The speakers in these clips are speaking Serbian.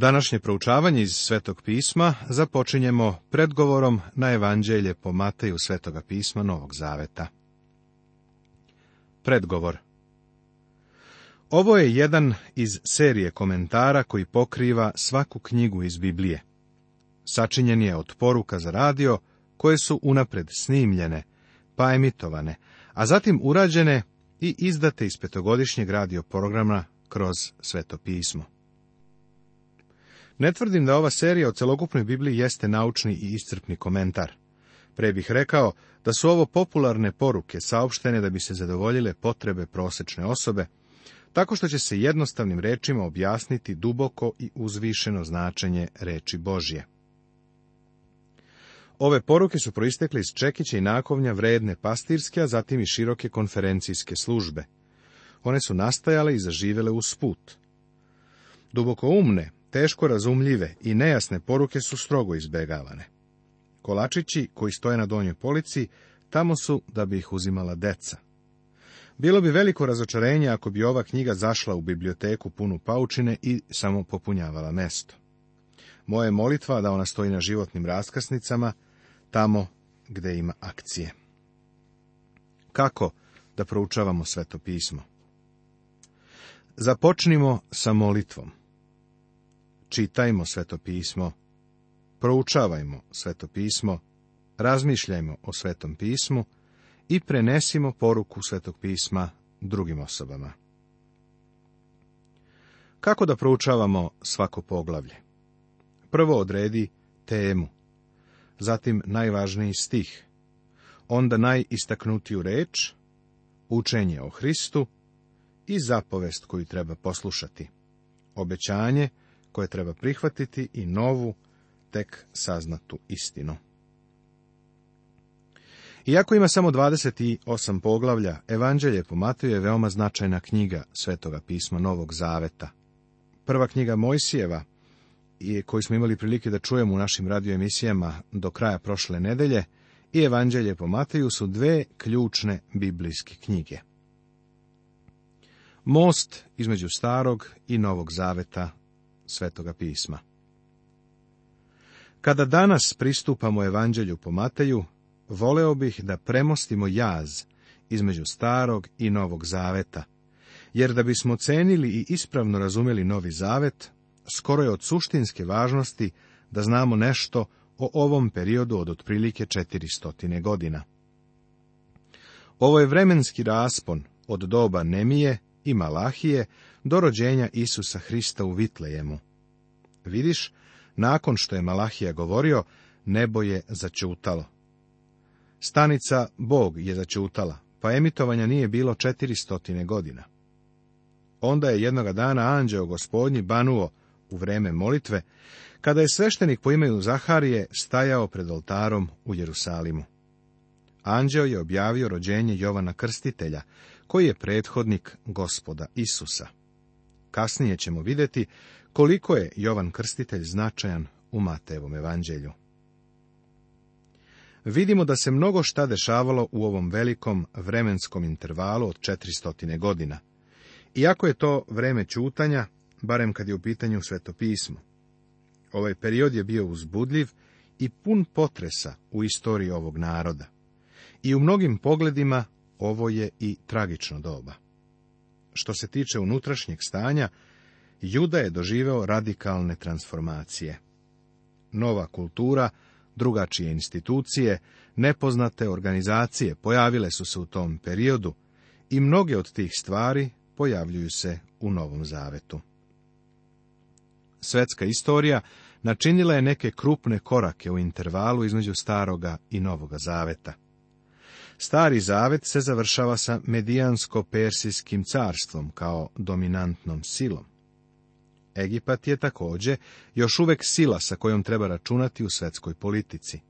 Današnje proučavanje iz Svetog pisma započinjemo predgovorom na Evanđelje po Mateju Svetoga pisma Novog Zaveta. Predgovor Ovo je jedan iz serije komentara koji pokriva svaku knjigu iz Biblije. Sačinjen je od poruka za radio koje su unapred snimljene, pa emitovane, a zatim urađene i izdate iz petogodišnjeg radio programa kroz Sveto pismo. Ne tvrdim da ova serija o celokupnoj Bibliji jeste naučni i iscrpni komentar. Pre bih rekao da su ovo popularne poruke saopštene da bi se zadovoljile potrebe prosečne osobe, tako što će se jednostavnim rečima objasniti duboko i uzvišeno značenje reči Božje. Ove poruke su proistekle iz Čekića i nakovnja vredne pastirske, a zatim i široke konferencijske službe. One su nastajale i zaživele uz put. Duboko umne, Teško razumljive i nejasne poruke su strogo izbegavane. Kolačići, koji stoje na donjoj polici, tamo su da bi ih uzimala deca. Bilo bi veliko razočarenje ako bi ova knjiga zašla u biblioteku punu paučine i samo popunjavala mesto. Moja je molitva da ona stoji na životnim raskasnicama, tamo gde ima akcije. Kako da proučavamo sveto pismo? Započnimo sa molitvom. Čitajmo sveto pismo, proučavajmo sveto pismo, razmišljajmo o svetom pismu i prenesimo poruku svetog pisma drugim osobama. Kako da proučavamo svako poglavlje? Prvo odredi temu, zatim najvažniji stih, onda najistaknutiju reč, učenje o Hristu i zapovest koju treba poslušati, obećanje koje treba prihvatiti i novu, tek saznatu istinu. Iako ima samo 28 poglavlja, Evanđelje po Mateju je veoma značajna knjiga Svetoga pisma Novog Zaveta. Prva knjiga Mojsijeva, koju smo imali prilike da čujemo u našim radioemisijama do kraja prošle nedelje, i Evanđelje po Mateju su dve ključne biblijske knjige. Most između starog i novog zaveta Svetoga pisma. Kada danas pristupamo Evanđelju po Mateju, voleo bih da premostimo jaz između starog i novog zaveta, jer da bismo cenili i ispravno razumjeli novi zavet, skoro je od suštinske važnosti da znamo nešto o ovom periodu od otprilike 400 godina. Ovo je vremenski raspon od doba Nemije i Malahije do rođenja Isusa Hrista u Vitlejemu. Vidiš, nakon što je Malahija govorio, nebo je začutalo. Stanica Bog je začutala, pa emitovanja nije bilo četiristotine godina. Onda je jednoga dana anđeo gospodnji banuo u vreme molitve, kada je sveštenik po imenu Zaharije stajao pred oltarom u Jerusalimu. Anđeo je objavio rođenje Jovana Krstitelja, koji je prethodnik gospoda Isusa. Kasnije ćemo vidjeti koliko je Jovan Krstitelj značajan u Matejevom evanđelju. Vidimo da se mnogo šta dešavalo u ovom velikom vremenskom intervalu od 400 godina. Iako je to vreme čutanja, barem kad je u pitanju svetopismo. Ovaj period je bio uzbudljiv i pun potresa u istoriji ovog naroda. I u mnogim pogledima ovo je i tragično doba što se tiče unutrašnjeg stanja, Juda je doživeo radikalne transformacije. Nova kultura, drugačije institucije, nepoznate organizacije pojavile su se u tom periodu i mnoge od tih stvari pojavljuju se u Novom Zavetu. Svetska istorija načinila je neke krupne korake u intervalu između Staroga i Novoga Zaveta. Stari zavet se završava sa medijansko-persijskim carstvom kao dominantnom silom. Egipat je također još uvek sila sa kojom treba računati u svetskoj politici.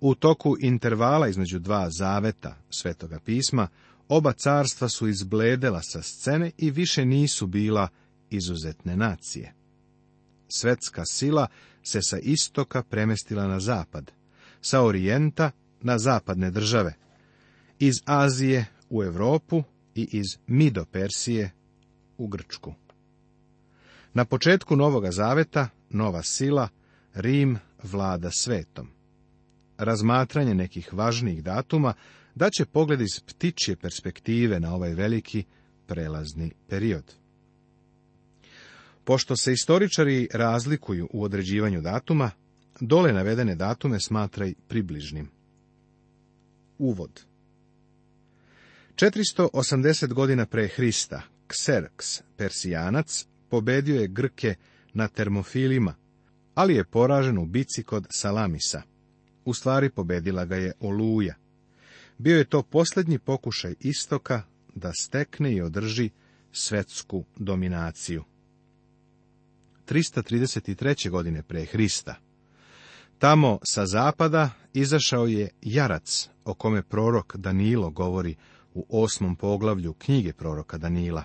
U toku intervala između dva zaveta svetoga pisma, oba carstva su izbledela sa scene i više nisu bila izuzetne nacije. Svetska sila se sa istoka premestila na zapad, sa orijenta na zapadne države, iz Azije u Europu i iz Mido Persije u Grčku. Na početku Novoga Zaveta, nova sila, Rim vlada svetom. Razmatranje nekih važnijih datuma da će pogled iz ptičje perspektive na ovaj veliki prelazni period. Pošto se istoričari razlikuju u određivanju datuma, dole navedene datume smatraj približnim. Uvod 480 godina pre Hrista, Xerks, Persijanac, pobedio je Grke na termofilima, ali je poražen u bici kod Salamisa. U stvari pobedila ga je Oluja. Bio je to posljednji pokušaj Istoka da stekne i održi svetsku dominaciju. 333. godine pre Hrista. Tamo sa zapada izašao je jarac o kome prorok Danilo govori u osmom poglavlju knjige proroka Danila.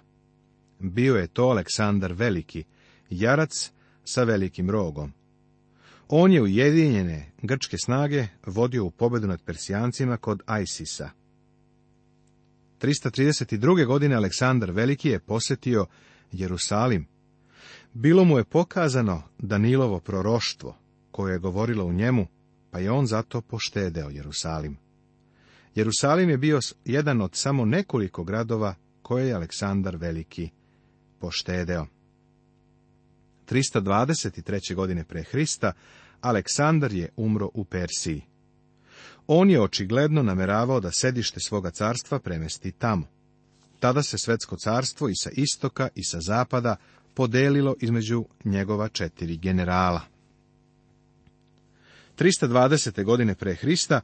Bio je to Aleksandar Veliki, jarac sa velikim rogom. On je ujedinjene grčke snage vodio u pobedu nad Persijancima kod Isisa. 332. godine Aleksandar Veliki je posjetio Jerusalim. Bilo mu je pokazano Danilovo proroštvo, koje je govorilo u njemu, pa je on zato poštedeo Jerusalim. Jerusalim je bio jedan od samo nekoliko gradova koje je Aleksandar Veliki poštedeo. 323. godine pre Hrista Aleksandar je umro u Persiji. On je očigledno nameravao da sedište svoga carstva premesti tamo. Tada se svetsko carstvo i sa istoka i sa zapada podelilo između njegova četiri generala. 320. godine pre Hrista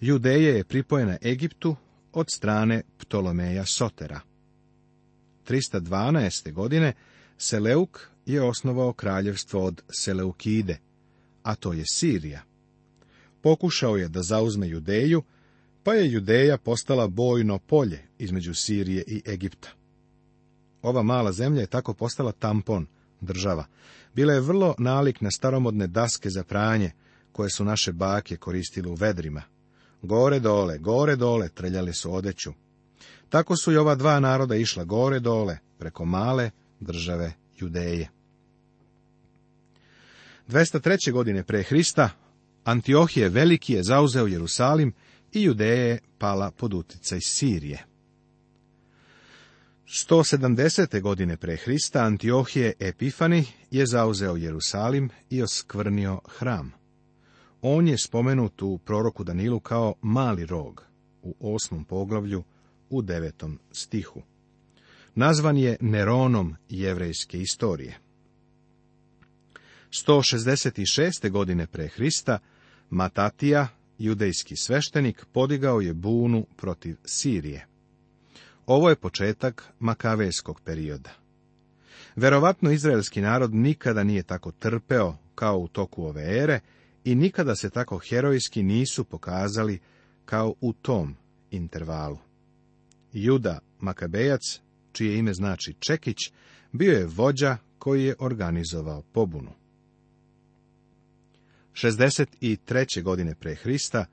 Judeje je pripojena Egiptu od strane Ptolomeja Sotera. 312. godine Seleuk je osnovao kraljevstvo od Seleukide, a to je Sirija. Pokušao je da zauzme Judeju, pa je Judeja postala bojno polje između Sirije i Egipta. Ova mala zemlja je tako postala tampon, država. Bila je vrlo nalik na staromodne daske za pranje, koje su naše bake koristile u vedrima, Gore dole, gore dole, trljali su odeću. Tako su i ova dva naroda išla gore dole, preko male države Judeje. 203. godine pre Hrista, Antiohije Veliki je zauzeo Jerusalim i Judeje je pala pod uticaj Sirije. 170. godine pre Hrista Antiohije Epifani je zauzeo Jerusalim i oskvrnio hram. On je spomenut u proroku Danilu kao mali rog u osmom poglavlju u devetom stihu. Nazvan je Neronom jevrejske istorije. 166. godine pre Hrista Matatija, judejski sveštenik, podigao je bunu protiv Sirije. Ovo je početak makavejskog perioda. Verovatno izraelski narod nikada nije tako trpeo kao u toku ove ere, i nikada se tako herojski nisu pokazali kao u tom intervalu. Juda Makabejac, čije ime znači Čekić, bio je vođa koji je organizovao pobunu. 63. godine pre Hrista,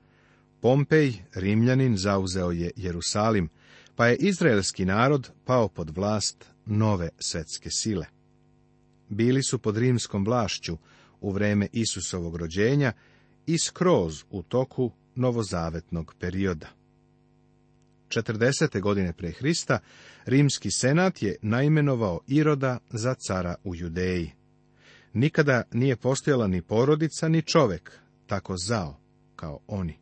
Pompej, Rimljanin, zauzeo je Jerusalim, pa je izraelski narod pao pod vlast nove svetske sile. Bili su pod rimskom vlašću u vreme Isusovog rođenja i skroz u toku novozavetnog perioda. 40. godine pre Hrista rimski senat je naimenovao Iroda za cara u Judeji. Nikada nije postojala ni porodica ni čovek tako zao kao oni.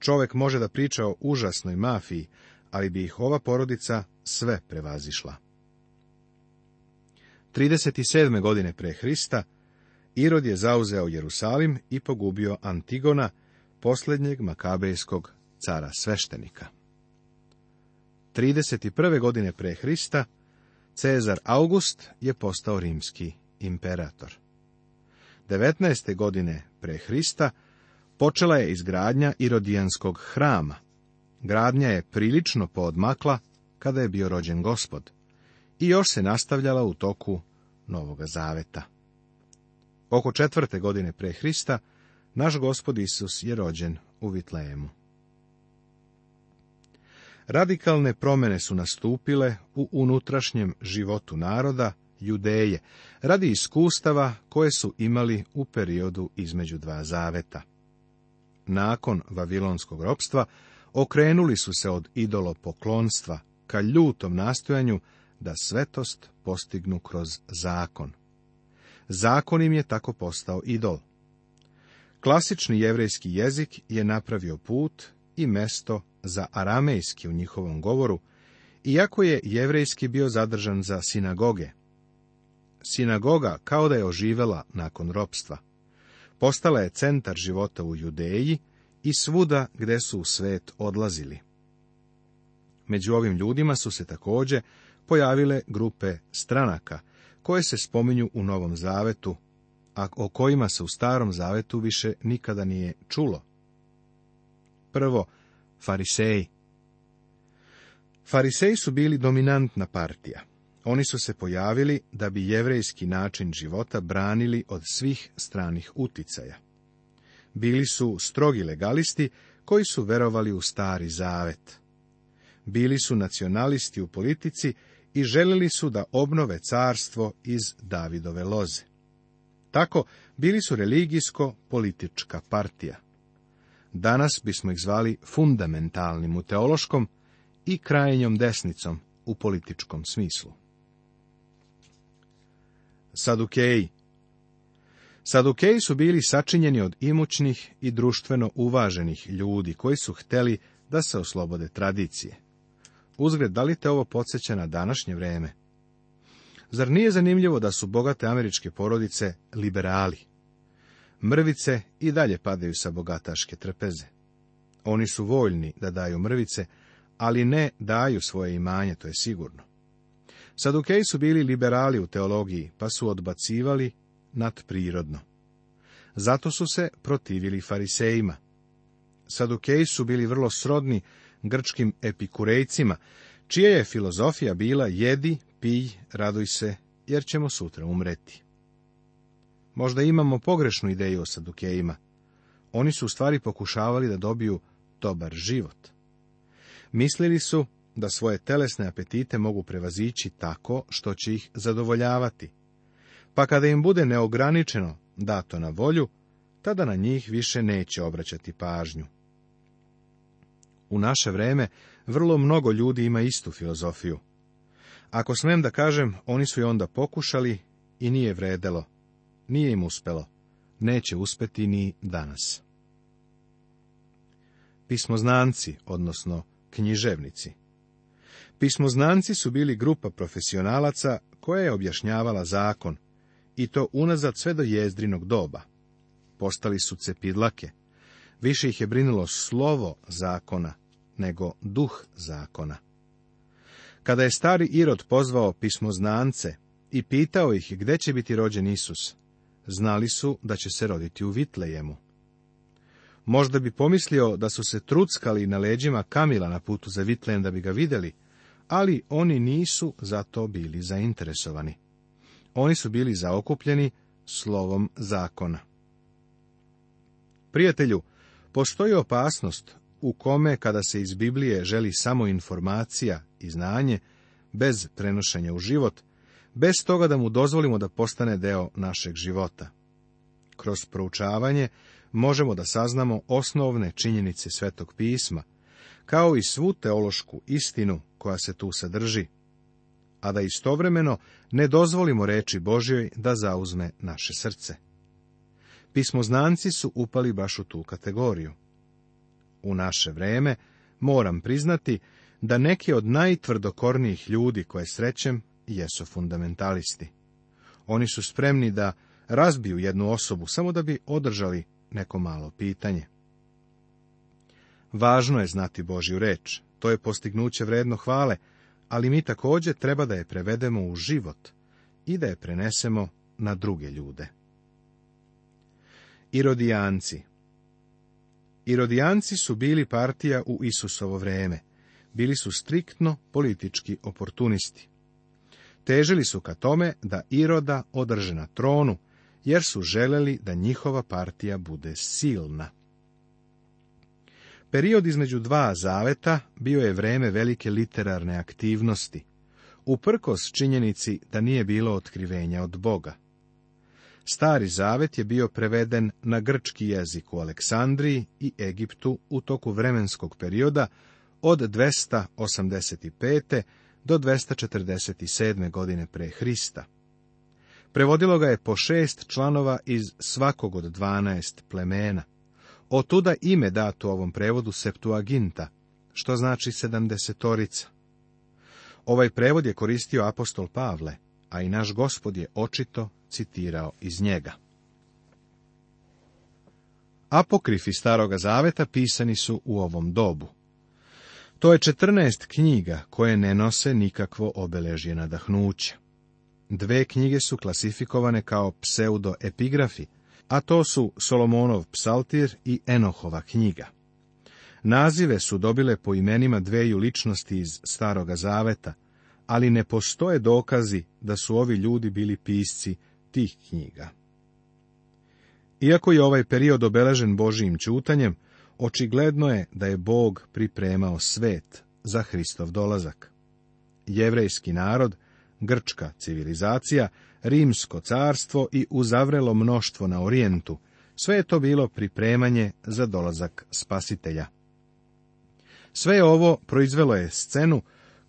Čovek može da priča o užasnoj mafiji, ali bi ih ova porodica sve prevazišla. 37. godine pre Hrista Irod je zauzeo Jerusalim i pogubio Antigona, posljednjeg makabejskog cara sveštenika. 31. godine pre Hrista, Cezar August je postao rimski imperator. 19. godine pre Hrista počela je izgradnja Irodijanskog hrama. Gradnja je prilično poodmakla kada je bio rođen gospod i još se nastavljala u toku Novoga Zaveta. Oko četvrte godine pre Hrista, naš gospod Isus je rođen u Vitlejemu. Radikalne promjene su nastupile u unutrašnjem životu naroda, judeje, radi iskustava koje su imali u periodu između dva zaveta. Nakon vavilonskog ropstva, okrenuli su se od idolopoklonstva ka ljutom nastojanju da svetost postignu kroz zakon, Zakon im je tako postao idol. Klasični jevrejski jezik je napravio put i mesto za aramejski u njihovom govoru, iako je jevrejski bio zadržan za sinagoge. Sinagoga kao da je oživela nakon ropstva. Postala je centar života u Judeji i svuda gde su u svet odlazili. Među ovim ljudima su se također pojavile grupe stranaka koje se spominju u Novom Zavetu, a o kojima se u Starom Zavetu više nikada nije čulo. Prvo, fariseji. Fariseji su bili dominantna partija. Oni su se pojavili da bi jevrejski način života branili od svih stranih uticaja. Bili su strogi legalisti koji su verovali u stari zavet. Bili su nacionalisti u politici i željeli su da obnove carstvo iz Davidove loze. Tako, bili su religijsko-politička partija. Danas bismo ih zvali fundamentalnim u teološkom i krajenjom desnicom u političkom smislu. Sadukeji Sadukeji su bili sačinjeni od imućnih i društveno uvaženih ljudi koji su hteli da se oslobode tradicije. Uzgled, da li te ovo podsjeća na današnje vrijeme? Zar nije zanimljivo da su bogate američke porodice liberali? Mrvice i dalje padaju sa bogataške trpeze. Oni su voljni da daju mrvice, ali ne daju svoje imanje, to je sigurno. Sadukeji su bili liberali u teologiji, pa su odbacivali nadprirodno. Zato su se protivili farisejima. Sadukeji su bili vrlo srodni grčkim epikurejcima, čija je filozofija bila jedi, pij, raduj se, jer ćemo sutra umreti. Možda imamo pogrešnu ideju o sadukejima. Oni su u stvari pokušavali da dobiju dobar život. Mislili su da svoje telesne apetite mogu prevazići tako što će ih zadovoljavati. Pa kada im bude neograničeno dato na volju, tada na njih više neće obraćati pažnju. U naše vreme vrlo mnogo ljudi ima istu filozofiju. Ako smem da kažem, oni su je onda pokušali i nije vredelo. Nije im uspelo. Neće uspeti ni danas. Pismoznanci, odnosno književnici. Pismoznanci su bili grupa profesionalaca koja je objašnjavala zakon, i to unazad sve do jezdrinog doba. Postali su cepidlake, Više ih je brinulo slovo zakona nego duh zakona. Kada je stari Irod pozvao pismoznance i pitao ih gdje će biti rođen Isus, znali su da će se roditi u Vitlejemu. Možda bi pomislio da su se truckali na leđima Kamila na putu za Vitlejem da bi ga vidjeli, ali oni nisu za to bili zainteresovani. Oni su bili zaokupljeni slovom zakona. Prijatelju, Postoji opasnost u kome, kada se iz Biblije želi samo informacija i znanje, bez prenošenja u život, bez toga da mu dozvolimo da postane deo našeg života. Kroz proučavanje možemo da saznamo osnovne činjenice Svetog pisma, kao i svu teološku istinu koja se tu sadrži, a da istovremeno ne dozvolimo reči Božjoj da zauzme naše srce. Pismoznanci su upali baš u tu kategoriju. U naše vreme moram priznati da neki od najtvrdokornijih ljudi koje srećem jesu fundamentalisti. Oni su spremni da razbiju jednu osobu samo da bi održali neko malo pitanje. Važno je znati Božju reč, to je postignuće vredno hvale, ali mi također treba da je prevedemo u život i da je prenesemo na druge ljude. Irodijanci Irodijanci su bili partija u Isusovo vreme. Bili su striktno politički oportunisti. Težili su ka tome da Iroda održe na tronu, jer su želeli da njihova partija bude silna. Period između dva zaveta bio je vreme velike literarne aktivnosti, uprkos činjenici da nije bilo otkrivenja od Boga. Stari zavet je bio preveden na grčki jezik u Aleksandriji i Egiptu u toku vremenskog perioda od 285. do 247. godine pre Hrista. Prevodilo ga je po šest članova iz svakog od dvanaest plemena. Otuda ime dato ovom prevodu Septuaginta, što znači sedamdesetorica. Ovaj prevod je koristio apostol Pavle, a i naš gospod je očito citirao iz njega. Apokrifi Staroga Zaveta pisani su u ovom dobu. To je četrnaest knjiga koje ne nose nikakvo obeležje nadahnuća. Dve knjige su klasifikovane kao pseudoepigrafi, a to su Solomonov psaltir i Enohova knjiga. Nazive su dobile po imenima dveju ličnosti iz Staroga Zaveta, ali ne postoje dokazi da su ovi ljudi bili pisci tih knjiga. Iako je ovaj period obeležen Božijim čutanjem, očigledno je da je Bog pripremao svet za Hristov dolazak. Jevrejski narod, grčka civilizacija, rimsko carstvo i uzavrelo mnoštvo na orijentu, sve je to bilo pripremanje za dolazak spasitelja. Sve ovo proizvelo je scenu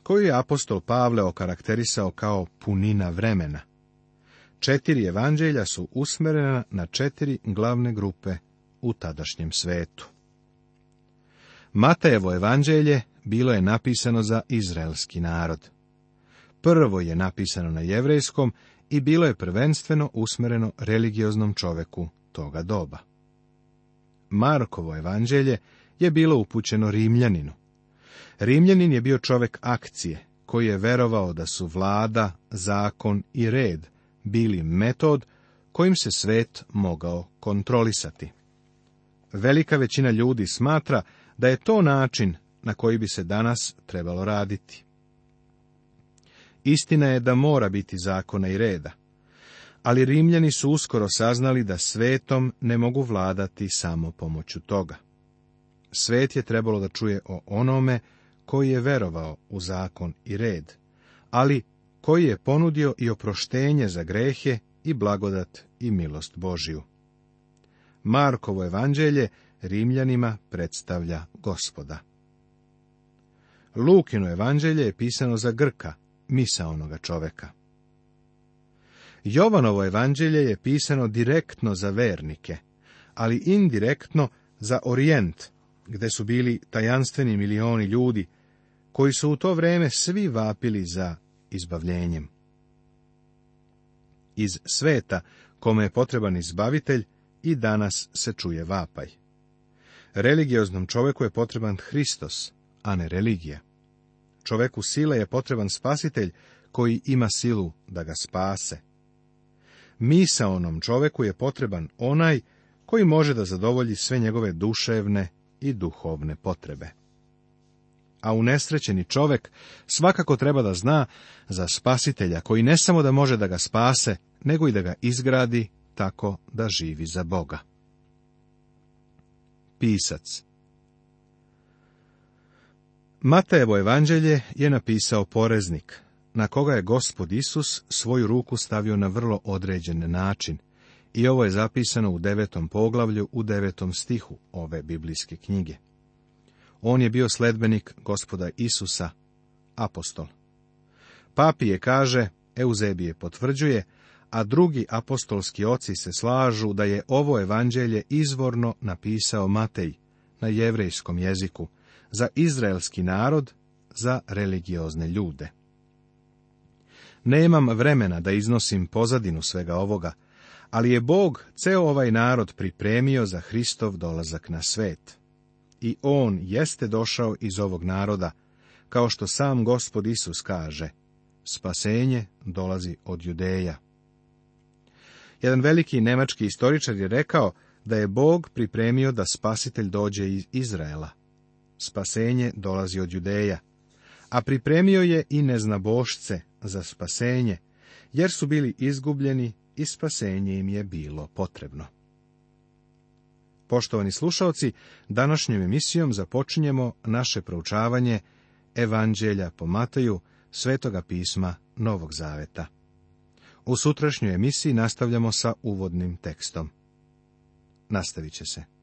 koju je apostol Pavle okarakterisao kao punina vremena. Četiri evanđelja su usmerena na četiri glavne grupe u tadašnjem svetu. Matejevo evanđelje bilo je napisano za izraelski narod. Prvo je napisano na jevrejskom i bilo je prvenstveno usmereno religioznom čoveku toga doba. Markovo evanđelje je bilo upućeno Rimljaninu. Rimljanin je bio čovek akcije, koji je verovao da su vlada, zakon i red bili metod kojim se svet mogao kontrolisati. Velika većina ljudi smatra da je to način na koji bi se danas trebalo raditi. Istina je da mora biti zakona i reda, ali Rimljani su uskoro saznali da svetom ne mogu vladati samo pomoću toga. Svet je trebalo da čuje o onome koji je verovao u zakon i red, ali koji je ponudio i oproštenje za grehe i blagodat i milost Božiju. Markovo evanđelje Rimljanima predstavlja gospoda. Lukino evanđelje je pisano za Grka, misa onoga čoveka. Jovanovo evanđelje je pisano direktno za vernike, ali indirektno za orijent, gde su bili tajanstveni milioni ljudi, koji su u to vreme svi vapili za izbavljenjem. Iz sveta, kome je potreban izbavitelj, i danas se čuje vapaj. Religioznom čoveku je potreban Hristos, a ne religija. Čoveku sile je potreban spasitelj koji ima silu da ga spase. onom čoveku je potreban onaj koji može da zadovolji sve njegove duševne i duhovne potrebe a unesrećeni čovek svakako treba da zna za spasitelja koji ne samo da može da ga spase, nego i da ga izgradi tako da živi za Boga. Pisac Matejevo evanđelje je napisao poreznik, na koga je gospod Isus svoju ruku stavio na vrlo određen način, i ovo je zapisano u devetom poglavlju u devetom stihu ove biblijske knjige. On je bio sledbenik gospoda Isusa, apostol. Papije kaže, Euzebije potvrđuje, a drugi apostolski oci se slažu da je ovo evanđelje izvorno napisao Matej na jevrejskom jeziku za izraelski narod, za religiozne ljude. Nemam vremena da iznosim pozadinu svega ovoga, ali je Bog ceo ovaj narod pripremio za Hristov dolazak na svet i on jeste došao iz ovog naroda, kao što sam gospod Isus kaže, spasenje dolazi od judeja. Jedan veliki nemački istoričar je rekao da je Bog pripremio da spasitelj dođe iz Izraela. Spasenje dolazi od judeja, a pripremio je i neznabošce za spasenje, jer su bili izgubljeni i spasenje im je bilo potrebno. Poštovani slušaoci, današnjom emisijom započinjemo naše proučavanje Evanđelja po Mateju, Svetoga pisma Novog Zaveta. U sutrašnjoj emisiji nastavljamo sa uvodnim tekstom. Nastavit će se.